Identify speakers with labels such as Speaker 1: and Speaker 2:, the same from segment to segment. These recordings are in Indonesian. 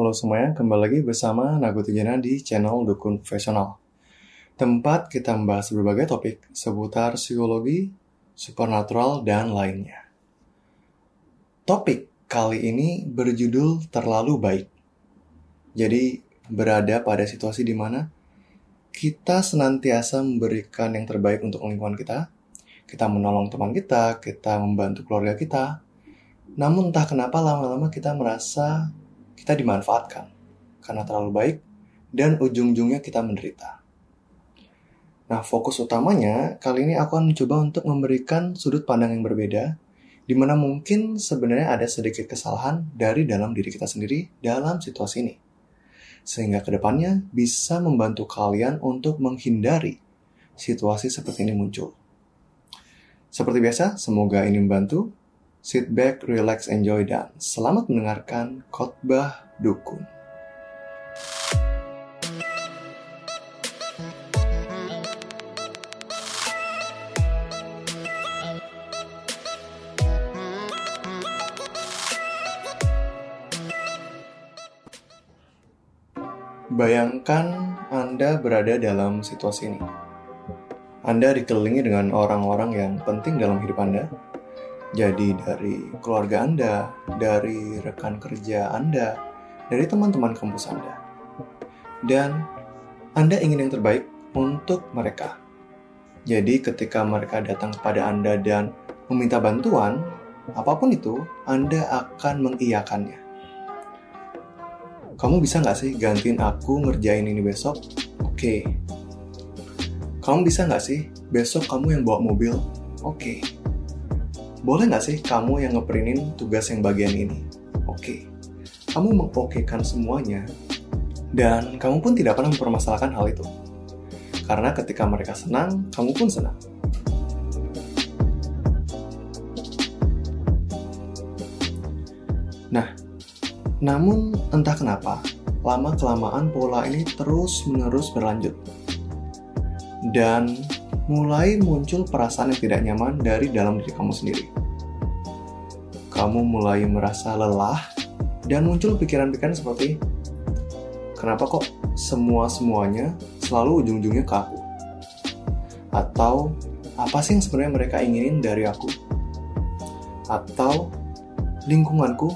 Speaker 1: Halo semuanya, kembali lagi bersama Nagu Tijana di channel Dukun Profesional. Tempat kita membahas berbagai topik seputar psikologi, supernatural, dan lainnya. Topik kali ini berjudul Terlalu Baik. Jadi, berada pada situasi di mana kita senantiasa memberikan yang terbaik untuk lingkungan kita, kita menolong teman kita, kita membantu keluarga kita, namun entah kenapa lama-lama kita merasa kita dimanfaatkan karena terlalu baik dan ujung-ujungnya kita menderita. Nah, fokus utamanya kali ini aku akan mencoba untuk memberikan sudut pandang yang berbeda, di mana mungkin sebenarnya ada sedikit kesalahan dari dalam diri kita sendiri dalam situasi ini. Sehingga ke depannya bisa membantu kalian untuk menghindari situasi seperti ini muncul. Seperti biasa, semoga ini membantu Sit back, relax, enjoy, dan selamat mendengarkan khotbah dukun. Bayangkan Anda berada dalam situasi ini. Anda dikelilingi dengan orang-orang yang penting dalam hidup Anda, jadi dari keluarga Anda, dari rekan kerja Anda, dari teman-teman kampus Anda. Dan Anda ingin yang terbaik untuk mereka. Jadi ketika mereka datang kepada Anda dan meminta bantuan, apa pun itu, Anda akan mengiyakannya. Kamu bisa nggak sih gantiin aku ngerjain ini besok? Oke. Kamu bisa nggak sih besok kamu yang bawa mobil? Oke boleh nggak sih kamu yang ngeprintin tugas yang bagian ini? Oke, kamu mengokekan semuanya, dan kamu pun tidak pernah mempermasalahkan hal itu. Karena ketika mereka senang, kamu pun senang. Nah, namun entah kenapa, lama-kelamaan pola ini terus-menerus berlanjut. Dan mulai muncul perasaan yang tidak nyaman dari dalam diri kamu sendiri. Kamu mulai merasa lelah dan muncul pikiran-pikiran seperti, kenapa kok semua-semuanya selalu ujung-ujungnya ke aku? Atau, apa sih yang sebenarnya mereka inginin dari aku? Atau, lingkunganku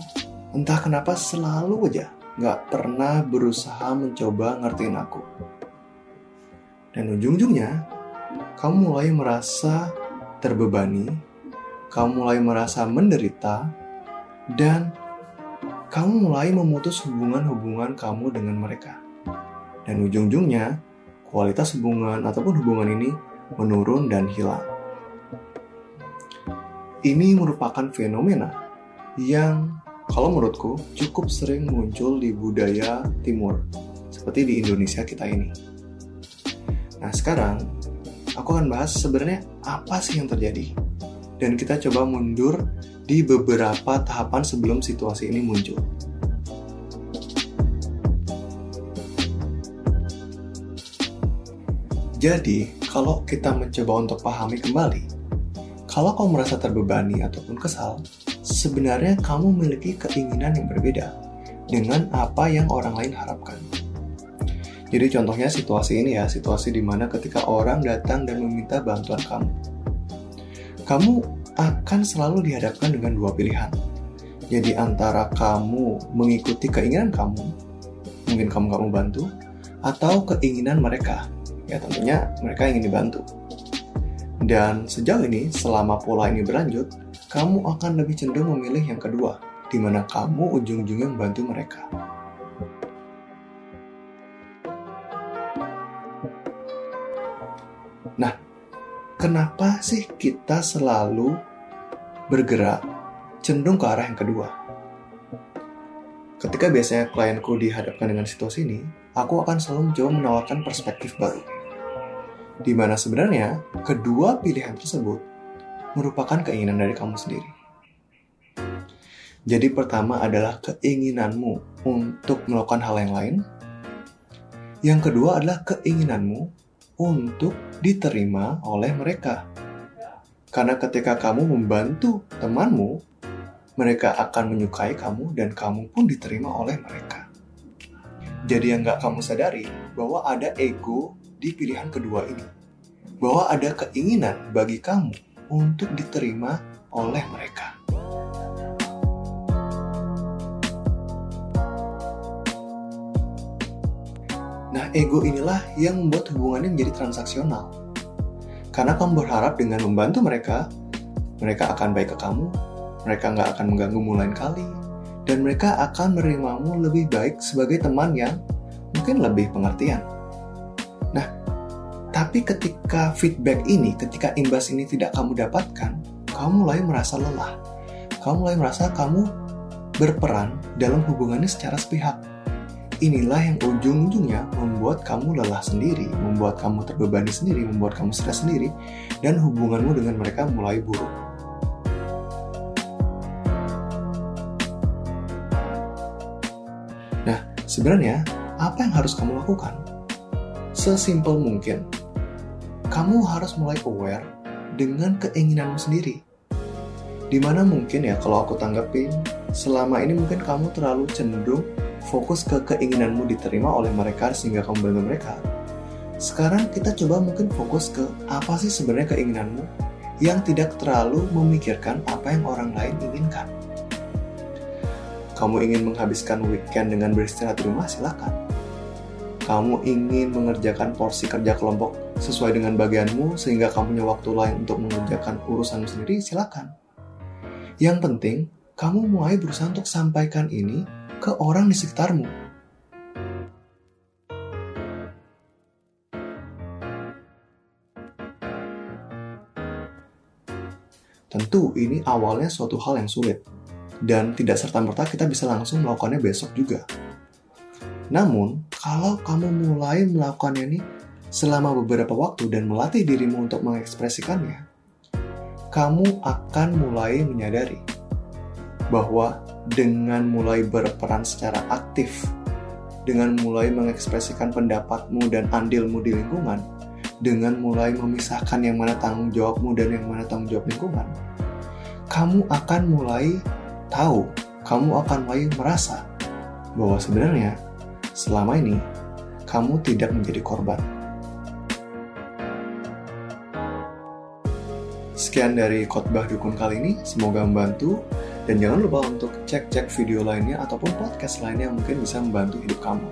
Speaker 1: entah kenapa selalu aja nggak pernah berusaha mencoba ngertiin aku. Dan ujung-ujungnya, kamu mulai merasa terbebani, kamu mulai merasa menderita, dan kamu mulai memutus hubungan-hubungan kamu dengan mereka. Dan ujung-ujungnya, kualitas hubungan ataupun hubungan ini menurun dan hilang. Ini merupakan fenomena yang kalau menurutku cukup sering muncul di budaya timur, seperti di Indonesia kita ini. Nah sekarang aku akan bahas sebenarnya apa sih yang terjadi. Dan kita coba mundur di beberapa tahapan sebelum situasi ini muncul. Jadi, kalau kita mencoba untuk pahami kembali, kalau kamu merasa terbebani ataupun kesal, sebenarnya kamu memiliki keinginan yang berbeda dengan apa yang orang lain harapkan. Jadi contohnya situasi ini ya, situasi di mana ketika orang datang dan meminta bantuan kamu. Kamu akan selalu dihadapkan dengan dua pilihan. Jadi antara kamu mengikuti keinginan kamu, mungkin kamu kamu bantu, atau keinginan mereka. Ya tentunya mereka ingin dibantu. Dan sejauh ini, selama pola ini berlanjut, kamu akan lebih cenderung memilih yang kedua, di mana kamu ujung-ujungnya membantu mereka. Nah, kenapa sih kita selalu bergerak cenderung ke arah yang kedua? Ketika biasanya klienku dihadapkan dengan situasi ini, aku akan selalu mencoba menawarkan perspektif baru. Di mana sebenarnya kedua pilihan tersebut merupakan keinginan dari kamu sendiri. Jadi pertama adalah keinginanmu untuk melakukan hal yang lain. Yang kedua adalah keinginanmu untuk diterima oleh mereka. Karena ketika kamu membantu temanmu, mereka akan menyukai kamu dan kamu pun diterima oleh mereka. Jadi yang nggak kamu sadari bahwa ada ego di pilihan kedua ini. Bahwa ada keinginan bagi kamu untuk diterima oleh mereka. Nah, ego inilah yang membuat hubungannya menjadi transaksional. Karena kamu berharap dengan membantu mereka, mereka akan baik ke kamu, mereka nggak akan mengganggumu lain kali, dan mereka akan menerimamu lebih baik sebagai teman yang mungkin lebih pengertian. Nah, tapi ketika feedback ini, ketika imbas ini tidak kamu dapatkan, kamu mulai merasa lelah. Kamu mulai merasa kamu berperan dalam hubungannya secara sepihak inilah yang ujung-ujungnya membuat kamu lelah sendiri, membuat kamu terbebani sendiri, membuat kamu stres sendiri, dan hubunganmu dengan mereka mulai buruk. Nah, sebenarnya apa yang harus kamu lakukan? Sesimpel mungkin, kamu harus mulai aware dengan keinginanmu sendiri. Di mana mungkin ya kalau aku tanggapin, selama ini mungkin kamu terlalu cenderung fokus ke keinginanmu diterima oleh mereka sehingga kamu bantu mereka. Sekarang kita coba mungkin fokus ke apa sih sebenarnya keinginanmu yang tidak terlalu memikirkan apa yang orang lain inginkan. Kamu ingin menghabiskan weekend dengan beristirahat di rumah, silakan. Kamu ingin mengerjakan porsi kerja kelompok sesuai dengan bagianmu sehingga kamu punya waktu lain untuk mengerjakan urusanmu sendiri, silakan. Yang penting, kamu mulai berusaha untuk sampaikan ini ke orang di sekitarmu. Tentu ini awalnya suatu hal yang sulit, dan tidak serta-merta kita bisa langsung melakukannya besok juga. Namun, kalau kamu mulai melakukannya ini selama beberapa waktu dan melatih dirimu untuk mengekspresikannya, kamu akan mulai menyadari bahwa dengan mulai berperan secara aktif, dengan mulai mengekspresikan pendapatmu dan andilmu di lingkungan, dengan mulai memisahkan yang mana tanggung jawabmu dan yang mana tanggung jawab lingkungan, kamu akan mulai tahu, kamu akan mulai merasa bahwa sebenarnya selama ini kamu tidak menjadi korban. Sekian dari khotbah dukun kali ini, semoga membantu dan jangan lupa untuk cek-cek video lainnya ataupun podcast lainnya yang mungkin bisa membantu hidup kamu.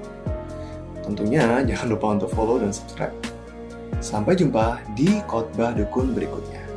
Speaker 1: Tentunya jangan lupa untuk follow dan subscribe. Sampai jumpa di khotbah dukun berikutnya.